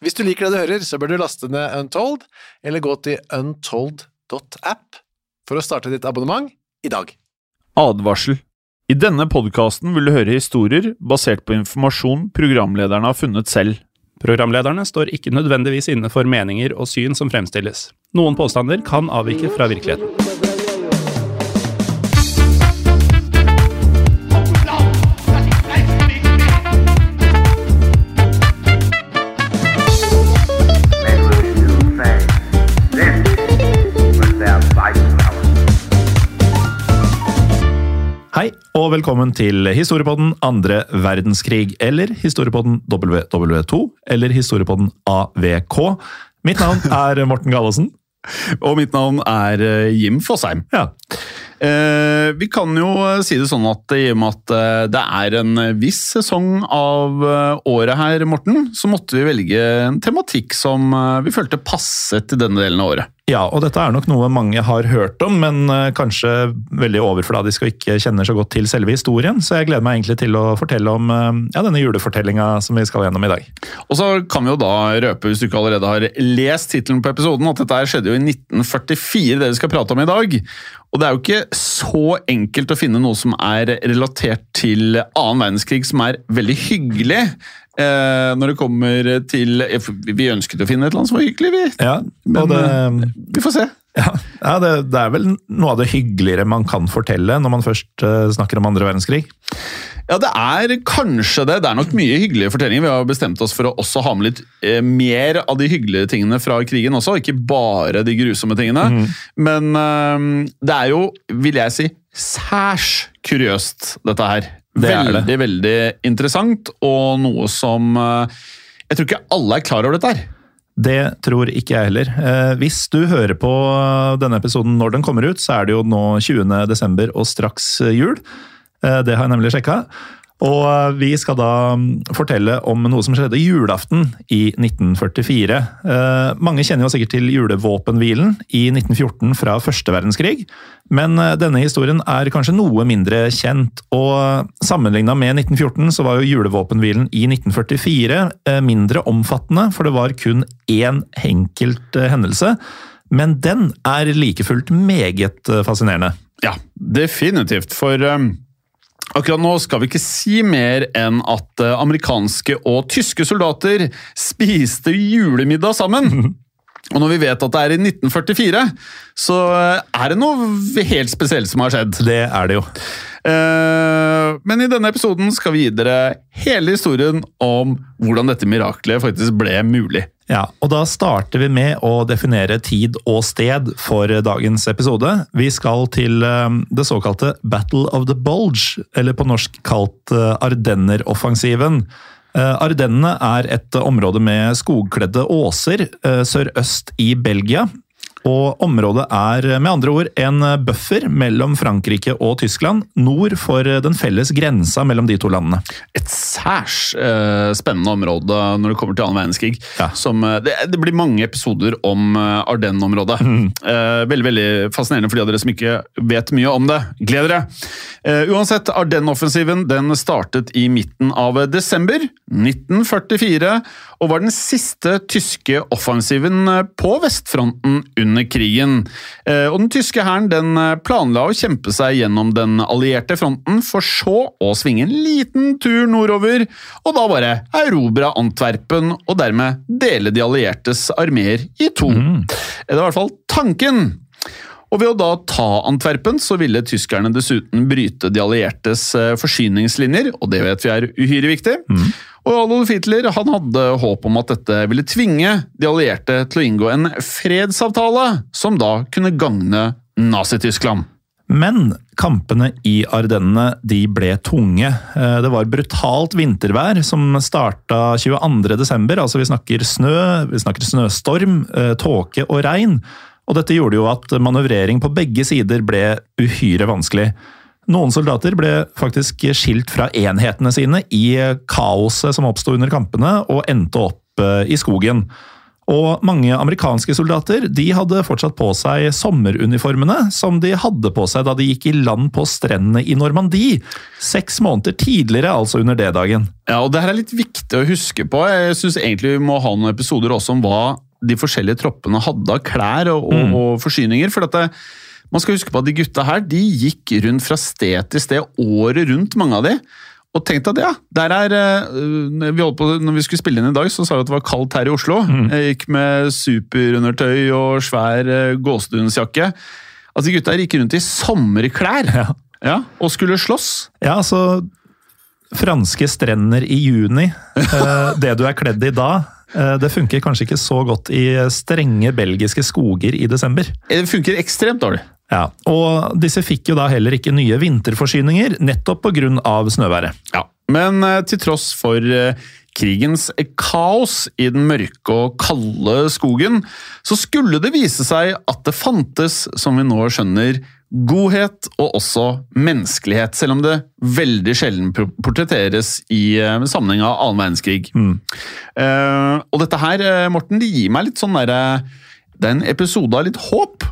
Hvis du liker det du hører, så bør du laste ned Untold, eller gå til untold.app for å starte ditt abonnement i dag. Advarsel. I denne podkasten vil du høre historier basert på informasjon programlederne har funnet selv. Programlederne står ikke nødvendigvis inne for meninger og syn som fremstilles. Noen påstander kan avvike fra virkeligheten. Og velkommen til Historiepodden andre verdenskrig, eller Historiepodden WW2, eller Historiepodden AVK. Mitt navn er Morten Gallaasen. Og mitt navn er eh, Jim Fosheim. Ja, Eh, vi kan jo eh, si det sånn at i og med at det er en viss sesong av året her, Morten, så måtte vi velge en tematikk som vi følte passet til denne delen av året. Ja, og dette er nok noe mange har hørt om, men eh, kanskje veldig overfladisk og ikke kjenner så godt til selve historien, så jeg gleder meg egentlig til å fortelle om eh, ja, denne julefortellinga som vi skal gjennom i dag. Og så kan vi jo da røpe, hvis du ikke allerede har lest tittelen på episoden, at dette skjedde jo i 1944, det vi skal prate om i dag. Og det er jo ikke så enkelt å finne noe som er relatert til annen verdenskrig som er veldig hyggelig. Eh, når det kommer til Vi ønsket å finne et land som var hyggelig, vi. Ja, Men det, eh, vi får se. ja, ja det, det er vel noe av det hyggeligere man kan fortelle når man først eh, snakker om andre verdenskrig. Ja, det er kanskje det. Det er nok mye hyggelige fortellinger. Vi har bestemt oss for å også ha med litt eh, mer av de hyggelige tingene fra krigen også, ikke bare de grusomme tingene. Men eh, det er jo, vil jeg si, særs kuriøst, dette her. Det er det. veldig, veldig interessant, og noe som eh, Jeg tror ikke alle er klar over dette her. Det tror ikke jeg heller. Eh, hvis du hører på denne episoden når den kommer ut, så er det jo nå 20. desember og straks jul. Eh, det har jeg nemlig sjekka. Og eh, vi skal da mm, fortelle om noe som skjedde julaften i 1944. Eh, mange kjenner jo sikkert til julevåpenhvilen i 1914 fra første verdenskrig, men eh, denne historien er kanskje noe mindre kjent. Og sammenligna med 1914 så var jo julevåpenhvilen i 1944 eh, mindre omfattende, for det var kun én enkelt eh, hendelse. Men den er like fullt meget eh, fascinerende. Ja, definitivt. For um, akkurat nå skal vi ikke si mer enn at uh, amerikanske og tyske soldater spiste julemiddag sammen. Og når vi vet at det er i 1944, så uh, er det noe helt spesielt som har skjedd. Det er det jo. Eh, men i denne episoden skal vi gi dere hele historien om hvordan dette miraklet faktisk ble mulig. Ja, og da starter vi med å definere tid og sted for dagens episode. Vi skal til eh, det såkalte Battle of the Bulge, eller på norsk kalt eh, Ardenner-offensiven. Eh, Ardennene er et område med skogkledde åser sørøst i Belgia. Og området er med andre ord en buffer mellom Frankrike og Tyskland, nord for den felles grensa mellom de to landene. Et særs eh, spennende område når det kommer til annen verdenskrig. Ja. Som, eh, det, det blir mange episoder om eh, Ardennes-området. Eh, veldig veldig fascinerende for de av dere som ikke vet mye om det. Gled dere! Eh, uansett, Ardennes-offensiven den startet i midten av desember 1944, og var den siste tyske offensiven eh, på vestfronten under under krigen. Eh, Og den tyske hæren eh, planla å kjempe seg gjennom den allierte fronten, for så å svinge en liten tur nordover, og da bare erobre Antwerpen, og dermed dele de alliertes armeer i to. Det var i hvert fall tanken. Og ved å da ta Antwerpen, så ville tyskerne dessuten bryte de alliertes eh, forsyningslinjer, og det vet vi er uhyre viktig. Og Adolf Hitler han hadde håp om at dette ville tvinge de allierte til å inngå en fredsavtale, som da kunne gagne Nazi-Tyskland. Men kampene i Ardennene de ble tunge. Eh, Det var brutalt vintervær som starta 22.12. Altså vi snakker snø, vi snakker snøstorm, eh, tåke og regn. Og dette gjorde jo at manøvrering på begge sider ble uhyre vanskelig. Noen soldater ble faktisk skilt fra enhetene sine i kaoset som oppsto under kampene, og endte opp eh, i skogen. Og mange amerikanske soldater de hadde fortsatt på seg sommeruniformene som de hadde på seg da de gikk i land på strendene i Normandie. Seks måneder tidligere, altså under D-dagen. Ja, og det her er litt viktig å huske på. Jeg syns egentlig vi må ha noen episoder også om hva de forskjellige troppene hadde av klær og, og, og forsyninger. For dette, man skal huske på at de gutta her de gikk rundt fra sted til sted året rundt, mange av de. Og tenk deg det, ja. Der er, øh, vi holdt på, når vi skulle spille inn i dag, så sa vi at det var kaldt her i Oslo. Jeg gikk med superundertøy og svær øh, gåsedunsjakke. Altså, de gutta gikk rundt i sommerklær Ja. ja, og skulle slåss. Ja, altså Franske strender i juni, eh, det du er kledd i da, eh, det funker kanskje ikke så godt i strenge belgiske skoger i desember. Det funker ekstremt dårlig. Ja, Og disse fikk jo da heller ikke nye vinterforsyninger, nettopp pga. snøværet. Ja, Men eh, til tross for eh, krigens kaos i den mørke og kalde skogen, så skulle det vise seg at det fantes, som vi nå skjønner, godhet og også menneskelighet, selv om det veldig sjelden portretteres i eh, sammenheng av annen verdenskrig. Eh, og dette her, Morten, det gir meg litt sånn derre Det er en episode av litt håp.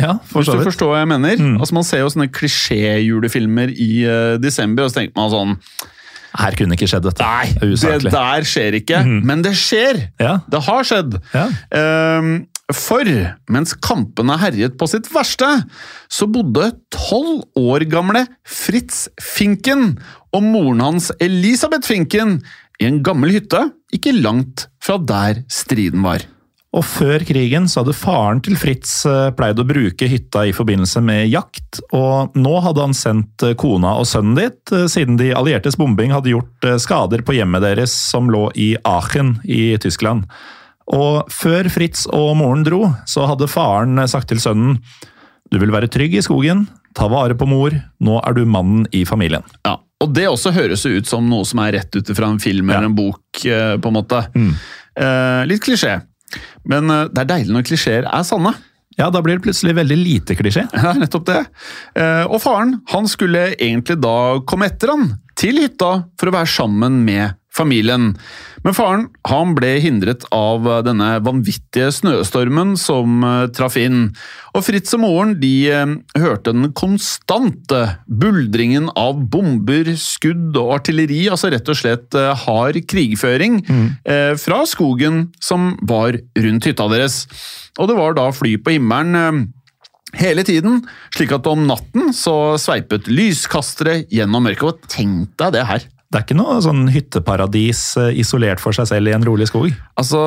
Ja, Hvis du forstår hva jeg mener. Altså Man ser jo sånne klisjé-julefilmer i uh, desember, og så tenker man sånn Her kunne ikke skjedd dette. Nei, Det det der skjer ikke. Men det skjer! Ja. Det har skjedd. Ja. Um, for mens kampene herjet på sitt verste, så bodde tolv år gamle Fritz Finken og moren hans Elisabeth Finken i en gammel hytte ikke langt fra der striden var. Og før krigen så hadde faren til Fritz eh, pleid å bruke hytta i forbindelse med jakt, og nå hadde han sendt eh, kona og sønnen dit, eh, siden de alliertes bombing hadde gjort skader på hjemmet deres som lå i Aachen i Tyskland. Og før Fritz og moren dro, så hadde faren sagt til sønnen du vil være trygg i skogen, ta vare på mor, nå er du mannen i familien. Ja, Og det også høres ut som noe som er rett ut fra en film eller en bok, på en måte. Eh, litt klisjé. Men eh, det er deilig når klisjeer er sanne. Ja, da blir det plutselig veldig lite klisjé. Ja, nettopp det. Eh, Og faren han skulle egentlig da komme etter han til hytta for å være sammen med familien. Men faren han ble hindret av denne vanvittige snøstormen som eh, traff inn. Og Fritz og moren de eh, hørte den konstante buldringen av bomber, skudd og artilleri, altså rett og slett eh, hard krigføring eh, fra skogen som var rundt hytta deres. Og det var da fly på himmelen hele tiden, slik at om natten så sveipet lyskastere gjennom mørket. Og tenk deg det her. Det er ikke noe sånn hytteparadis eh, isolert for seg selv i en rolig skog. Altså,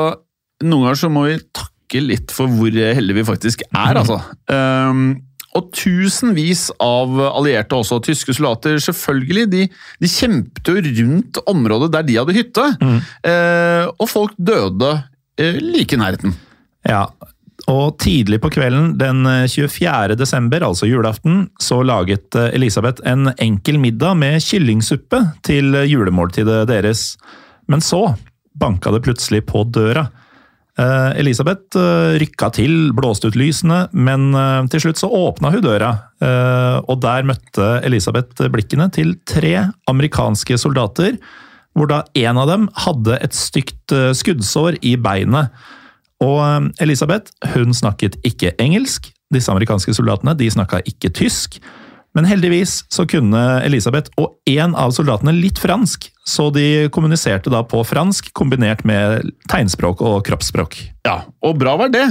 noen ganger så må vi takke litt for hvor heldige vi faktisk er, altså. Um, og tusenvis av allierte, også tyske soldater, selvfølgelig, de, de kjempet jo rundt området der de hadde hytte. Eh, og folk døde uh, like i nærheten. Ja, og tidlig på kvelden den eh, 24. desember, altså julaften, så laget eh, Elisabeth en enkel middag med kyllingsuppe til eh, julemåltidet deres. Men så banka det plutselig på døra. Eh, Elisabeth eh, rykka til, blåste ut lysene, men eh, til slutt så åpna hun døra. eh, Og der møtte Elisabeth blikkene til tre amerikanske soldater, hvor da en av dem hadde et stygt eh, skuddsår i beinet. Og eh, Elisabeth hun snakket ikke engelsk. Disse amerikanske soldatene de snakka ikke tysk. Men heldigvis så kunne Elisabeth og en av soldatene litt fransk, så de kommuniserte da på fransk kombinert med tegnspråk og kroppsspråk. Ja, og bra var det.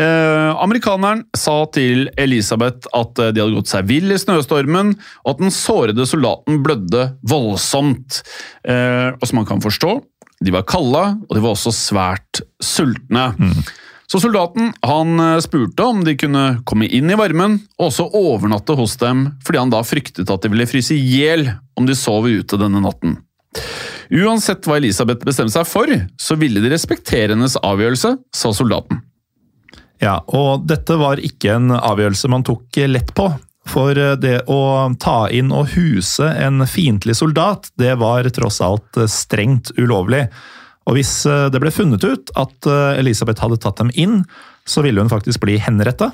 Eh, amerikaneren sa til Elisabeth at eh, de hadde gått seg vill i snøstormen, og at den sårede soldaten blødde voldsomt. Eh, og som man kan forstå, de var kalde, og de var også svært sultne. Så soldaten han eh, spurte om de kunne komme inn i varmen, og også overnatte hos dem, fordi han da fryktet at de ville fryse i hjel om de sov ute denne natten. Uansett hva Elisabeth bestemte seg for, så ville de respektere hennes avgjørelse, sa soldaten. Ja, og dette var ikke en avgjørelse man tok lett på. For det å ta inn og huse en fiendtlig soldat, det var tross alt strengt ulovlig. Og hvis det ble funnet ut at Elisabeth hadde tatt dem inn, så ville hun faktisk bli henretta.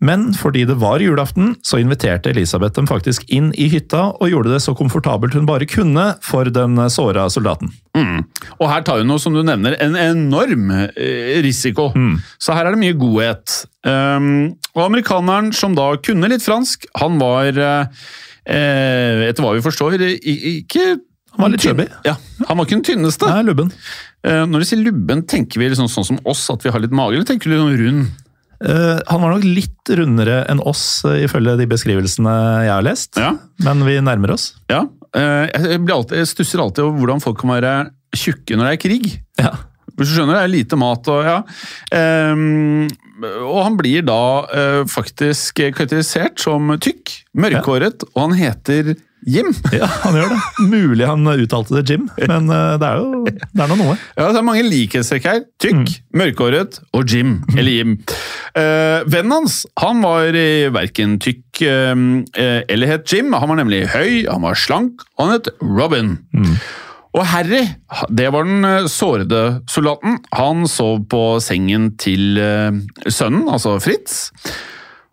Men fordi det var julaften, så inviterte Elisabeth dem faktisk inn i hytta, og gjorde det så komfortabelt hun bare kunne for den såra soldaten. Mm. Og her tar hun noe, som du nevner, en enorm risiko, risiko. Så her er det mye godhet. Um, og amerikaneren, som da kunne litt fransk, han var, eh, eh, etter hva vi forstår, ikke Han var litt chubby. Ja, han var ikke den tynneste. Nei, lubben. Eh, når du sier lubben, tenker vi liksom sånn som oss, at vi har litt mage, eller tenker du sånn rund? Eh, han var nok litt rundere enn oss, eh, ifølge de beskrivelsene jeg har lest. Ja. Men vi nærmer oss. Ja. Eh, jeg, blir alltid, jeg stusser alltid over hvordan folk kan være tjukke når det er krig. Ja. Hvis du skjønner, det er lite mat og ja. Um, og han blir da uh, faktisk karakterisert som tykk, mørkhåret, og han heter Jim. Ja, han gjør det. Mulig han uttalte det Jim, men eh, det er jo det er noe. Ja, det er mange likhetstrekk her. Tykk, mørkhåret og Jim, eller Jim. Uh, vennen hans han var eh, verken tykk uh, eller het Jim. Han var nemlig høy, han var slank, og han het Robin. Og Harry, det var den sårede soldaten. Han sov på sengen til uh, sønnen, altså Fritz.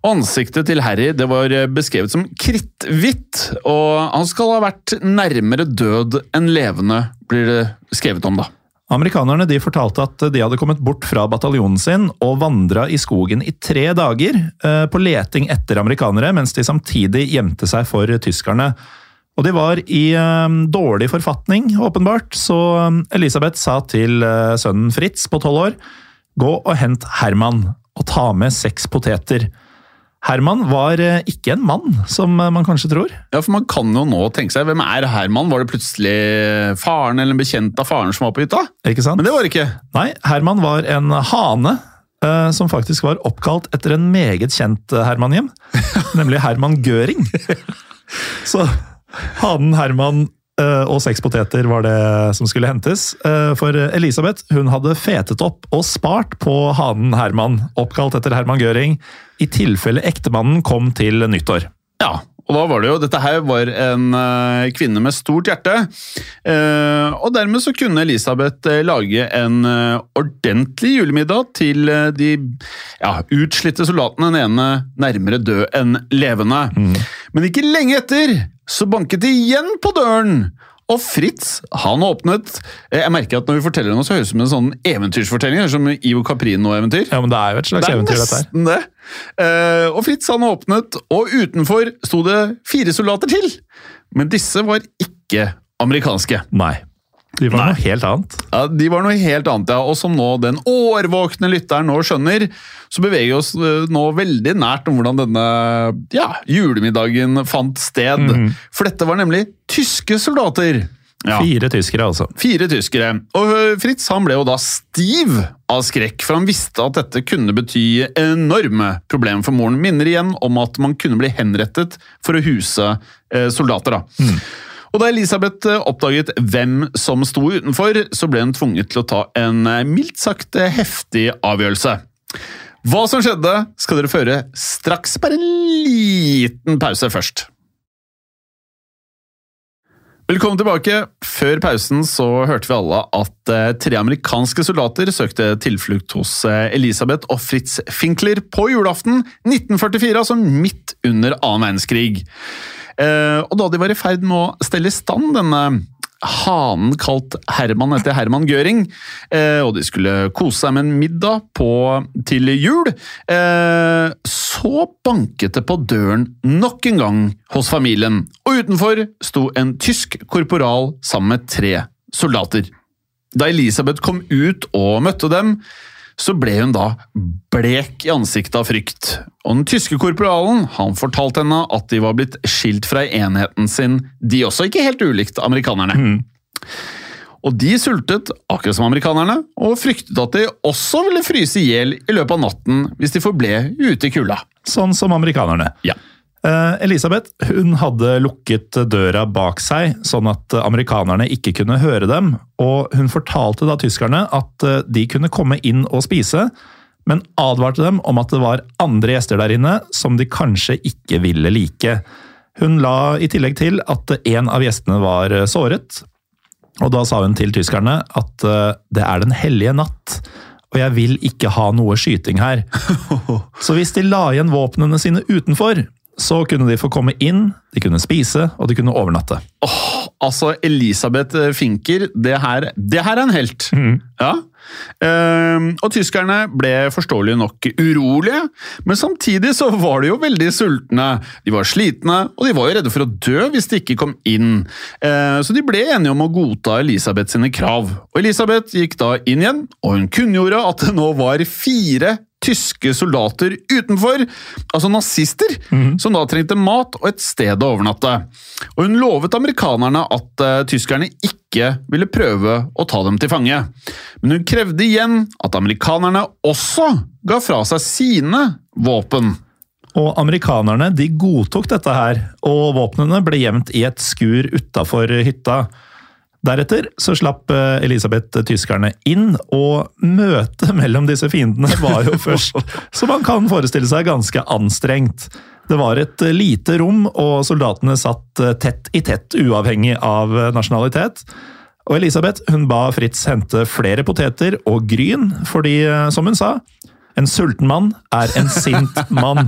Ansiktet til Harry det var eh, beskrevet som kritthvitt, og han skal ha vært nærmere død enn levende, blir det skrevet om, da. Amerikanerne de fortalte at de hadde kommet bort fra bataljonen sin og vandra i skogen i tre dager eh, på leting etter amerikanere, mens de samtidig gjemte seg for tyskerne. Og de var i eh, dårlig forfatning, åpenbart, så Elisabeth sa til sønnen Fritz på tolv år gå og hent Herman, og ta med seks poteter. Herman var eh, ikke en mann, som eh, man kanskje tror. Ja, for Man kan jo nå tenke seg hvem er Herman? Var det plutselig faren eller en bekjent av faren som var på hytta? Ikke sant? Men det var det ikke. Nei, Herman var en hane eh, som faktisk var oppkalt etter en meget kjent Herman-hjem, nemlig Herman Göring. Så hanen Herman og seks poteter var det som skulle hentes. Eh, For Elisabeth hun hadde fetet opp og spart på hanen Herman, oppkalt etter Herman Gøring, i tilfelle ektemannen kom til nyttår. Ja, og da var det jo, Dette her var en eh, kvinne med stort hjerte. eh, og dermed så kunne Elisabeth eh, lage en eh, ordentlig julemiddag til eh, de ja, utslitte soldatene. Den ene nærmere død enn levende. Men ikke lenge etter så banket de igjen på døren. Og Fritz, han åpnet eh, Jeg merker at når vi forteller noe, så høres det ut som en sånn eventyrsfortelling. Som Ivo Caprino-eventyr. Ja, men det er jo et slags Det er eventyr, dette her. nesten det. Eh, og Fritz han åpnet, og utenfor sto det fire soldater til. Men disse var ikke amerikanske. Nei. De var noe helt annet. Ja, De var noe helt annet, ja. Og som nå den årvåkne lytteren nå skjønner, så beveger vi oss eh, nå veldig nært om hvordan denne ja, julemiddagen fant sted. For dette var nemlig tyske soldater. Ja. Fire tyskere, altså. Fire tyskere. Og Fritz han ble jo da stiv av skrekk, for han visste at dette kunne bety enorme problemer for moren. Minner igjen om at man kunne bli henrettet for å huse eh, soldater. da. Og Da Elisabeth eh, oppdaget hvem som sto utenfor, så ble hun tvunget til å ta en eh, mildt sagt eh, heftig avgjørelse. Hva som skjedde, skal dere føre straks. Bare en liten pause først. Velkommen tilbake. Før pausen så hørte vi alle at tre amerikanske soldater søkte tilflukt hos Elisabeth og Fritz Finkler på julaften 1944, altså midt under annen verdenskrig. Eh, og da de var i ferd med å stelle i stand denne hanen kalt Herman etter Herman Gøring. eh, og de skulle kose seg med en middag på, til jul. Eh, så banket det på døren nok en gang hos familien, og utenfor sto en tysk korporal sammen med tre soldater. Da Elisabeth kom ut og møtte dem, så ble hun da blek i ansiktet av frykt. Og den tyske korporalen han fortalte henne at de var blitt skilt fra enheten sin, de også ikke helt ulikt amerikanerne. Og de sultet, akkurat som amerikanerne, og fryktet at de også ville fryse i hjel i løpet av natten hvis de forble ute i kulda. Sånn som amerikanerne. Ja. Eh, Elisabeth hun hadde lukket døra bak seg, sånn at amerikanerne ikke kunne høre dem, og hun fortalte da tyskerne at eh, de kunne komme inn og spise, men advarte dem om at det var andre gjester der inne som de kanskje ikke ville like. Hun la i tillegg til at en av gjestene var eh, såret, og da sa hun til tyskerne at eh, det er den hellige natt, og jeg vil ikke ha noe skyting her. Så hvis de la igjen våpnene sine utenfor, så kunne de få komme inn, de kunne spise, og de kunne overnatte. Åh, Altså, Elisabeth Finker, det her, det her er en helt. Ja. Uh, og tyskerne ble forståelig nok urolige, men samtidig så var de jo veldig sultne. De var slitne, og de var jo redde for å dø hvis de ikke kom inn. Uh, så de ble enige om å godta Elisabeth sine krav. Og Elisabeth gikk da inn igjen, og hun kunngjorde at det nå var fire tyske soldater utenfor, altså nazister, som da trengte mat og et sted å overnatte. Og hun lovet amerikanerne at uh, tyskerne ikke ville prøve å ta dem til fange. Men hun krevde igjen at amerikanerne også ga fra seg sine våpen. Og amerikanerne de godtok dette her, og våpnene ble gjemt i et skur utafor hytta. Deretter så slapp eh, Elisabeth tyskerne inn, og møtet mellom disse fiendene var jo først, som man kan forestille seg, ganske anstrengt. Det var et eh, lite rom, og soldatene satt eh, tett i tett, uavhengig av eh, nasjonalitet. Og Elisabeth hun ba Fritz hente flere poteter og gryn, fordi, eh, som hun sa, en sulten mann er en sint mann.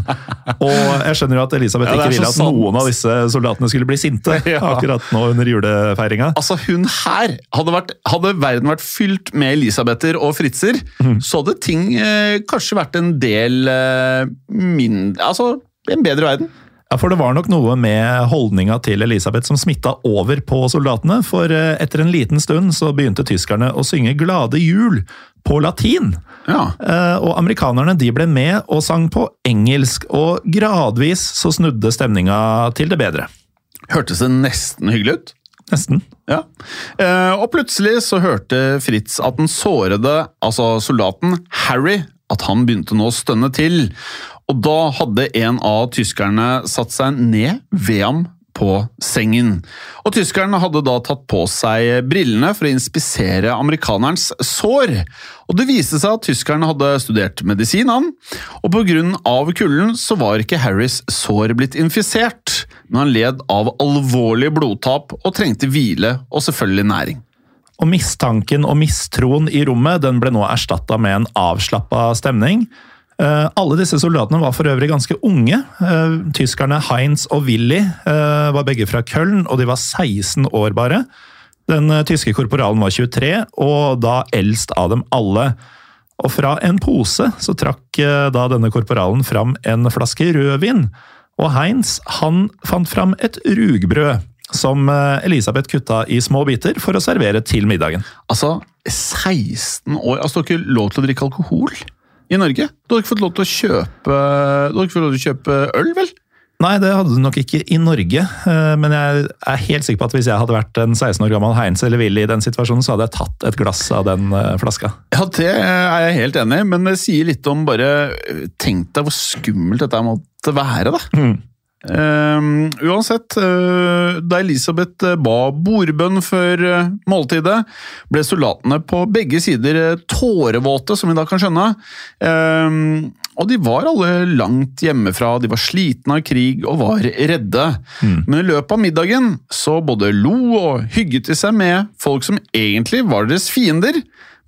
Og jeg skjønner jo at Elisabeth Ja, ikke ville at sant. noen av disse soldatene skulle bli sinte Ja. akkurat nå under julefeiringa. Altså, hun her Hadde, vært, hadde verden vært fylt med Elisabeter og Fritzer, så hadde ting eh, kanskje vært en del eh, mindre Altså, en bedre verden. Ja, for det var nok noe med holdninga til Elisabeth som smitta over på soldatene, for eh, etter en liten stund så begynte tyskerne å synge Glade jul på latin. Ja. Eh, Og amerikanerne de ble med og sang på engelsk, og gradvis så snudde stemninga til det bedre. Hørtes det nesten hyggelig ut? Nesten. Ja. Eh, og plutselig så hørte Fritz at den sårede, altså soldaten Harry, at han begynte nå å stønne til. Og da hadde en av tyskerne satt seg ned ved ham på sengen. Og tyskerne hadde da tatt på seg brillene for å inspisere amerikanerens sår. Og det viste seg at tyskerne hadde studert medisin, han. Og av kulden så var ikke Harrys sår blitt infisert, men han led av alvorlig blodtap og trengte hvile og selvfølgelig næring. Og mistanken og mistroen i rommet den ble nå erstatta med en avslappa stemning. Eh, Alle disse soldatene var for øvrig ganske unge. Eh, Tyskerne Heinz og Willy eh, var begge fra Köln, og de var 16 år bare. Den tyske korporalen var 23, og da eldst av dem alle. Og fra en pose så trakk da denne korporalen fram en flaske rødvin. Og Heinz han fant fram et rugbrød som Elisabeth kutta i små biter for å servere til middagen. Altså, 16 år Altså, du har ikke lov til å drikke alkohol i Norge? Du har ikke fått lov til å kjøpe Du har ikke fått lov til å kjøpe øl, vel? Nei, det hadde du nok ikke i Norge, eh, men jeg er helt sikker på at hvis jeg hadde vært en 16 år gammel Heinz eller Willy i den situasjonen, så hadde jeg tatt et glass av den eh, flaska. Ja, det er jeg helt enig i, men det sier litt om bare Tenk deg hvor skummelt dette måtte være, da. Ehm, uansett, uh, da Elisabeth eh, ba bordbønn før uh, måltidet, ble soldatene på begge sider tårevåte, som vi da kan skjønne. Ehm, og de var alle langt hjemmefra, de var slitne av krig og var redde. Men i løpet av middagen så både lo og hygget de seg med folk som egentlig var deres fiender,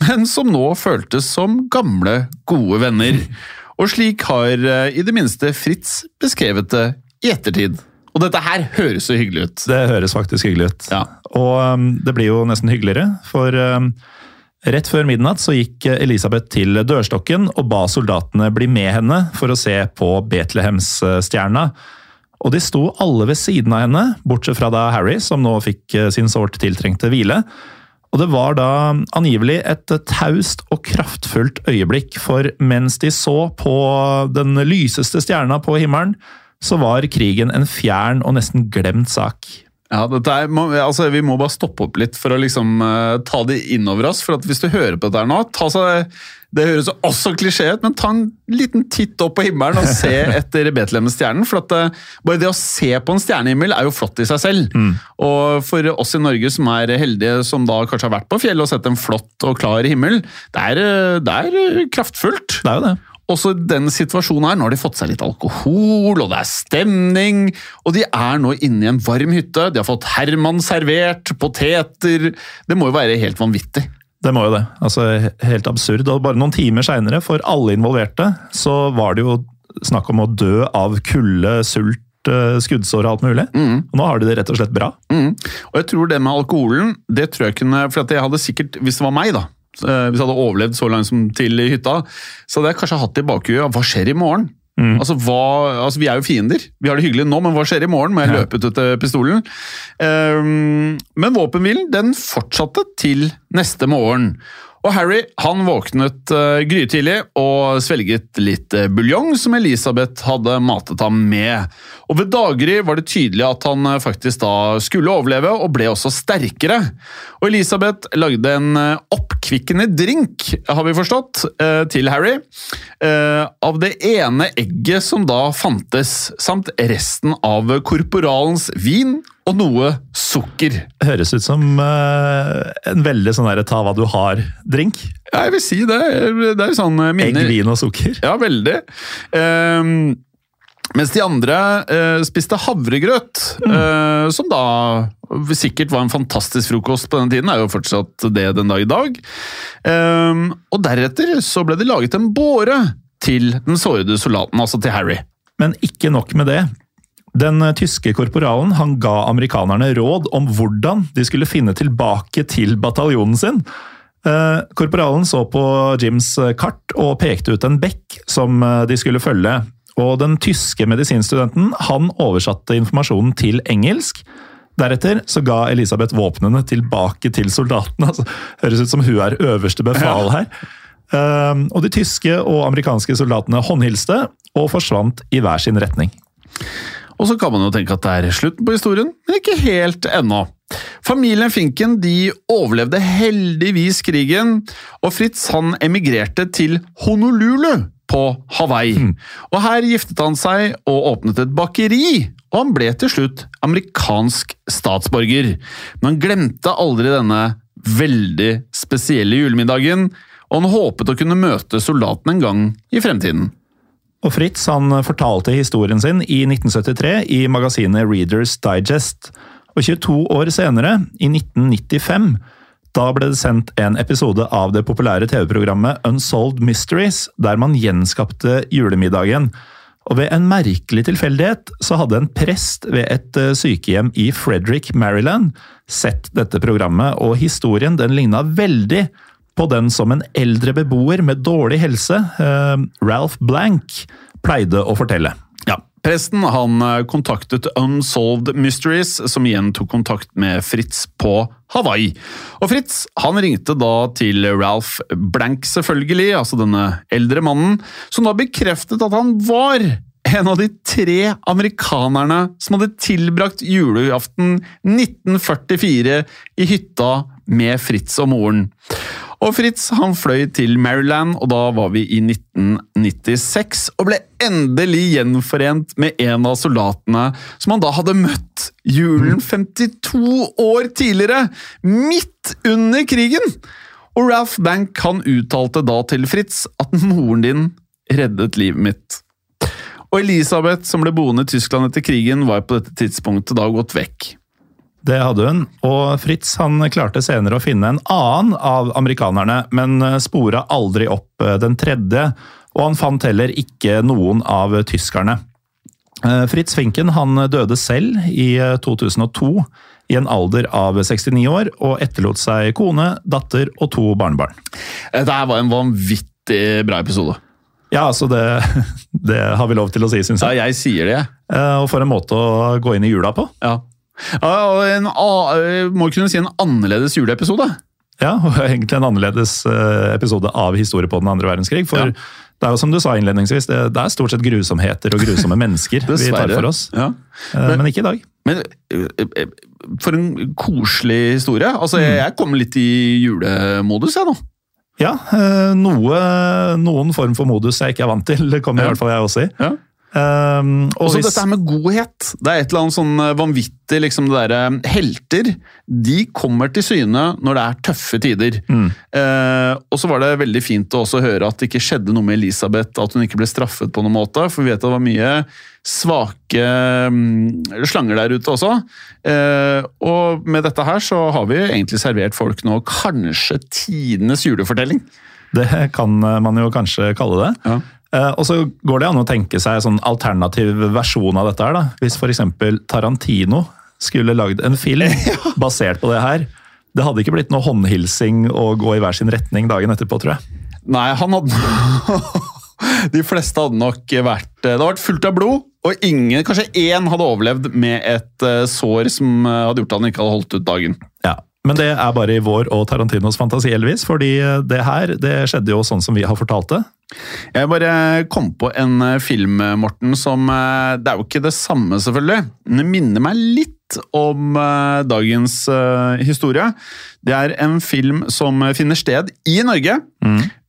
men som nå føltes som gamle, gode venner. Og slik har i det minste Fritz beskrevet det i ettertid. Og dette her høres så hyggelig ut. Det høres faktisk hyggelig ut. Ja. Og um, det blir jo nesten hyggeligere, for um, rett før midnatt så gikk Elisabeth til dørstokken og ba soldatene bli med henne for å se på Betlehemsstjerna. Og de sto alle ved siden av henne, bortsett fra da Harry, som nå fikk eh, sin sårt tiltrengte hvile. Og det var da angivelig et taust og kraftfullt øyeblikk, for mens de så på den lyseste stjerna på himmelen, så var krigen en fjern og nesten glemt sak. Ja, er, altså, Vi må bare stoppe opp litt for å liksom uh, ta det innover oss. for at Hvis du hører på dette nå, ta seg, det høres også klisjé ut, men ta en liten titt opp på himmelen og se etter Betlehemstjernen. for at uh, Bare det å se på en stjernehimmel er jo flott i seg selv. Og for oss i Norge som er heldige, som da kanskje har vært på fjellet og sett en flott og klar himmel, det er, eh, det er kraftfullt. Det er jo det. Også i den situasjonen her, nå har de fått seg litt alkohol, og det er stemning, og de er nå inne i en varm hytte. De har fått Herman servert, poteter Det må jo være helt vanvittig. Det må jo det. Altså, Helt absurd. Og bare noen timer seinere, for alle involverte, så var det jo snakk om å dø av kulde, sult, eh, skuddsår og alt mulig. Og nå har de det rett og slett bra. Mm. Og jeg tror det med alkoholen, det tror jeg kunne For jeg hadde sikkert, hvis det var meg, da Hvis jeg hadde overlevd så langt som til i hytta, så hadde jeg kanskje hatt i bakhuet. Hva skjer i morgen? Altså, hva, altså, Vi er jo fiender. Vi har det hyggelig nå, men hva skjer i morgen? Må jeg løpe ut etter pistolen? Um, men våpenhvilen den fortsatte til neste morgen. Og Harry han våknet uh, grytidlig og svelget litt uh, buljong som Elisabeth hadde matet ham med. Og ved daggry var det tydelig at han uh, faktisk da skulle overleve, og ble også sterkere. Og Elisabeth lagde en oppkvikkende drink, har vi forstått, til Harry. av det ene egget som da fantes, samt resten av korporalens vin og noe sukker. Høres ut som uh, en veldig sånn der, ta hva du har-drink. Ja, jeg vil si det. Det er jo sånn Egg, minner vin og sukker. Ja, veldig. Ehm, mens de andre eh, spiste havregrøt, eh, som da sikkert var en fantastisk frokost på den tiden, er jo fortsatt det den dag i dag. Ehm, og deretter så ble det laget en båre til den sårede soldaten, altså til Harry. Men ikke nok med det. Den eh, tyske korporalen han ga amerikanerne råd om hvordan de skulle finne tilbake til bataljonen sin. Eh, korporalen så på Jims eh, kart og pekte ut en bekk som de skulle følge. Og den tyske medisinstudenten han oversatte informasjonen til engelsk. Deretter så ga Elisabeth våpnene tilbake til soldatene. Altså, høres ut som hun er øverste befal her. Og de tyske og amerikanske soldatene håndhilste og forsvant i hver sin retning. Og så kan man jo tenke at det er slutten på historien, men ikke helt ennå. Familien Finken de overlevde heldigvis krigen, og Fritz han emigrerte til Honolulu på Hawaii. Og Her giftet han seg og åpnet et bakeri, og han ble til slutt amerikansk statsborger. Men han glemte aldri denne veldig spesielle julemiddagen, og han håpet å kunne møte soldaten en gang i fremtiden. Og Fritz han fortalte historien sin i 1973 i magasinet Readers Digest. Og 22 år senere, i 1995, da ble det sendt en episode av det populære TV-programmet Unsolved Mysteries, der man gjenskapte julemiddagen. Og ved en merkelig tilfeldighet så hadde en prest ved et eh, sykehjem i Frederick, Maryland, sett dette programmet, og historien den ligna veldig på den som en eldre beboer med dårlig helse, eh, Ralph Blank, pleide å fortelle. Ja, Presten han eh, kontaktet Unsolved Mysteries, som igjen tok kontakt med Fritz på Hawaii. Og Fritz han ringte da til Ralph Blank, selvfølgelig, altså denne eldre mannen, som da bekreftet at han var en av de tre amerikanerne som hadde tilbrakt julaften 1944 i hytta med Fritz og moren. Og Fritz han fløy til Maryland, og da var vi i 1996, og ble endelig gjenforent med en av soldatene som han da hadde møtt julen 52 år tidligere, midt under krigen! Og Ralph Bank han uttalte da til Fritz at moren din reddet livet mitt. Og Elisabeth, som ble boende i Tyskland etter krigen, var på dette tidspunktet da gått vekk. Det hadde hun, og Fritz han klarte senere å finne en annen av amerikanerne, men spora aldri opp den tredje, og han fant heller ikke noen av tyskerne. Eh, Fritz Finken han døde selv i eh, 2002 i en alder av 69 år, og etterlot seg kone, datter og to barnebarn. Dette her var en vanvittig bra episode. Ja, altså det, det har vi lov til å si, syns Ja, jeg. jeg sier det, jeg. Eh, Og for en måte å gå inn i jula på. Ja. Og en, eh, må kunne si en annerledes juleepisode. Ja, og egentlig en annerledes eh, episode av historie på den andre verdenskrig. For Ja. det er jo som du sa innledningsvis, det, det er stort sett grusomheter og grusomme mennesker vi tar for oss. Ja. Men, Men ikke i dag. Men eh, eh, for en koselig historie. Altså, jeg, jeg kom litt i julemodus, jeg nå. Ja, eh, noe, noen form for modus jeg ikke er vant til, kommer i hvert fall jeg også i. Ja. Um, og Også hvis, dette her med godhet. Det er et eller annet sånn eh, vanvittig liksom det der, Helter, de kommer til syne når det er tøffe tider. Mm. Uh, og så var det veldig fint å også høre at det ikke skjedde noe med Elisabeth, at hun ikke ble straffet på noen måte. For vi vet at det var mye svake um, slanger der ute også. Uh, og med dette her så har vi egentlig servert folk nå kanskje tidenes julefortelling. det kan man jo kanskje kalle det. Ja. Eh, og så går det an å tenke seg en sånn alternativ versjon av dette her. da. Hvis f.eks. Tarantino skulle lagd en film basert på det her. Det hadde ikke blitt noe håndhilsing og gå i hver sin retning dagen etterpå, tror jeg. Nei, han hadde De fleste hadde nok vært Det hadde vært fullt av blod, og ingen, kanskje én hadde overlevd med et eh, sår som eh, hadde gjort at han ikke hadde holdt ut dagen. Ja, Men det er bare i vår og Tarantinos fantasi, Elvis, fordi det her det skjedde jo sånn som vi har fortalt det. Jeg bare kom på en eh, film, Morten, som eh, Det er jo ikke det samme, selvfølgelig. Men det minner meg litt om eh, dagens eh, historie. Det er en film som finner sted i Norge.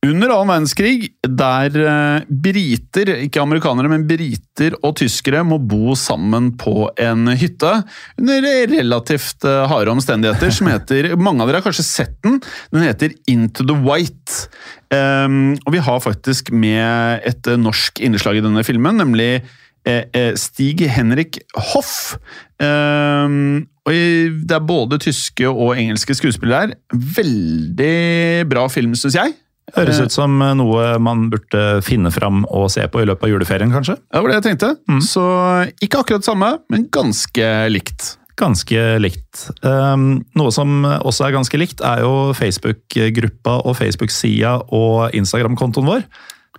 Under annen verdenskrig, der eh, briter, ikke amerikanere, men briter og tyskere må bo sammen på en hytte under relativt harde omstendigheter, som heter Mange av dere har kanskje sett den. Den heter Into the White. Um, og vi har faktisk med et norsk innslag i denne filmen, nemlig Stig Henrik Hoff. Og det er både tyske og engelske skuespillere her. Veldig bra film, syns jeg. Høres Eh, ut som noe man burde finne fram og se på i løpet av juleferien, kanskje. Det var det jeg tenkte. Mm. Så ikke akkurat samme, men ganske likt. Ganske likt. Um, noe som også er ganske likt, er jo Facebook-gruppa og Facebook-sida og Instagram-kontoen vår.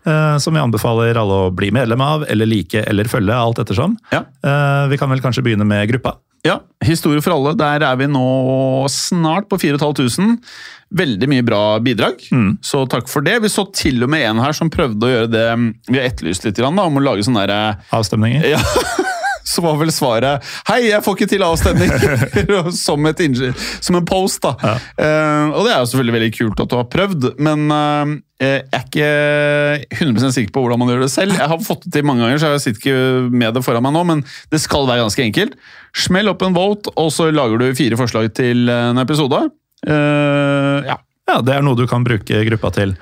Eh, som vi anbefaler alle å bli medlem av, eller like eller følge, alt ettersom. Ja. Eh, vi kan vel kanskje begynne med gruppa. Ja, Historie for alle. Der er vi nå snart på 4500. Veldig mye bra bidrag, Mm. så takk for det. Vi så til og med en her som prøvde å gjøre det vi har etterlyst litt, da, om å lage sånne der, Avstemninger. Ja, så var vel svaret Hei, jeg får ikke til avstemning! som, som en post, da. Eh, og det er jo selvfølgelig veldig kult at du har prøvd, men uh, jeg er ikke 100 sikker på hvordan man gjør det selv. Jeg har fått det til mange ganger, så jeg sitter ikke med det foran meg nå, men det skal være ganske enkelt. Smell opp en vote, og så lager du fire forslag til en episode. Uh, ja. Ja, det er noe du kan bruke gruppa til.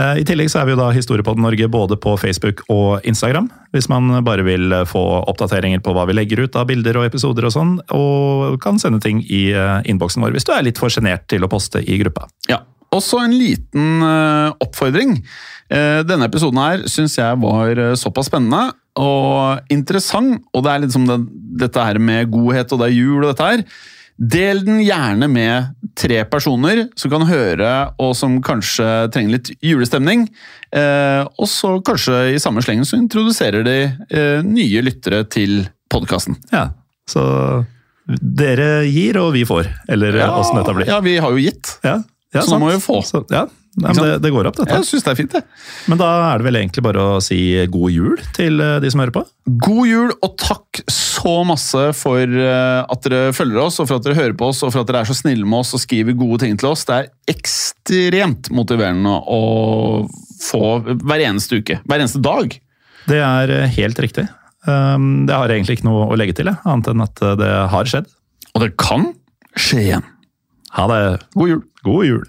Eh, I tillegg så er vi jo da Historiepodden Norge både på Facebook og Instagram. Hvis man bare vil eh, få oppdateringer på hva vi legger ut av bilder og episoder og sånn, og kan sende ting i eh, innboksen vår hvis du er litt for sjenert til å poste i gruppa. Ja. Også en liten oppfordring. Denne episoden her syns jeg var såpass spennende og interessant, og det er liksom det, dette her med godhet, og det er jul og dette her. Del den gjerne med tre personer som kan høre, og som kanskje trenger litt julestemning. Eh, og så kanskje i samme slengen så introduserer de eh, nye lyttere til podkasten. Ja, så dere gir, og vi får. Eller ja, dette blir. Ja, vi har jo gitt. Ja, ja, Så nå må vi få. Så, ja, Nei, men det, det går opp, dette. Jeg synes det er fint, det. Men da er det vel egentlig bare å si god jul til eh, de som hører på? God jul, og takk så masse for eh, at dere følger oss, og for at dere hører på oss, og for at dere er så snille med oss og skriver gode ting til oss. Det er ekstremt motiverende å få hver eneste uke. Hver eneste dag. Det er eh, helt riktig. Um, Det har egentlig ikke noe å legge til, annet enn at det har skjedd. Og det kan skje igjen. Ha det. God jul. God jul.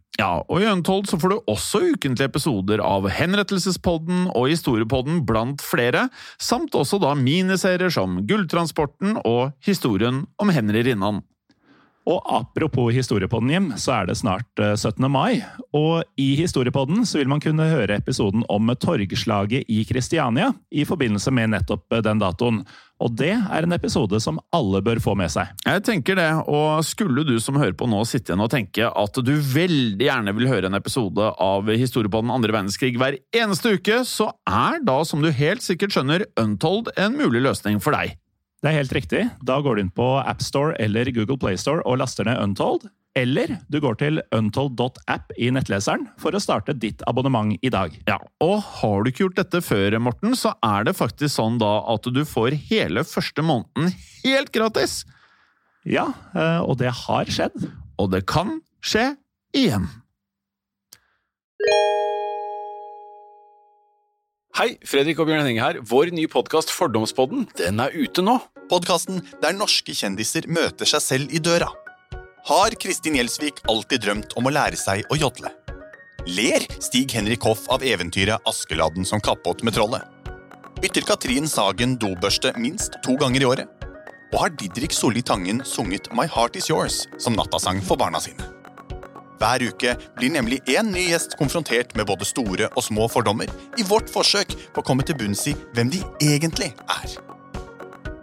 Ja, og i Untold så får du også ukentlige episoder av Henrettelsespodden og Historiepodden blant flere, samt også da miniserier som Gulltransporten og Historien om Henry Rinnan. Og apropos Historiepodden, Jim, så er det snart eh, 17. mai. Og i Historiepodden så vil man kunne høre episoden om torgslaget i Kristiania i forbindelse med nettopp eh, den datoen. Og det er en episode som alle bør få med seg. Jeg tenker det, og skulle du som hører på nå sitte igjen og tenke at du veldig gjerne vil høre en episode av Historie på den andre verdenskrig hver eneste uke, så er da, som du helt sikkert skjønner, Untold en mulig løsning for deg. Det er helt riktig. Da går du inn på AppStore eller Google Playstore og laster ned Untold. Eller du går til untold.app i nettleseren for å starte ditt abonnement i dag. Ja, og har du ikke gjort dette før, Morten, så er det faktisk sånn da at du får hele første måneden helt gratis! Ja, eh, og det har skjedd. Og det kan skje igjen. Hei, Fredrik og Bjørn Henning her. Vår nye podkast Fordomspodden den er ute nå. Podkasten der norske kjendiser møter seg selv i døra. Har Kristin Gjelsvik alltid drømt om å lære seg å jodle? Ler Stig-Henrik Hoff av eventyret Askeladden som kappåt med trollet? Bytter Katrin Sagen dobørste minst to ganger i året? Og har Didrik Solli Tangen sunget My Heart Is Yours som nattasang for barna sine? Hver uke blir nemlig én ny gjest konfrontert med både store og små fordommer i vårt forsøk på å komme til bunns i hvem de egentlig er.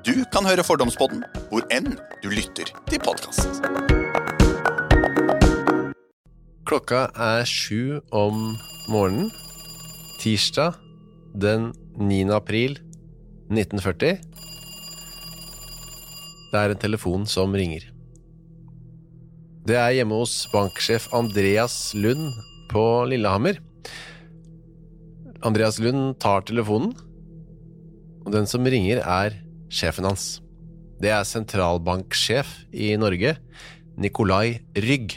Du kan høre Fordomspodden hvor enn du lytter til podkast. Klokka er sju om morgenen. Tirsdag den 9. april 1940. Det er en telefon som ringer. Det er hjemme hos banksjef Andreas Lund på Lillehammer. Andreas Lund tar telefonen, og den som ringer er sjefen hans. Det er sentralbanksjef i Norge, Nikolai Rygg.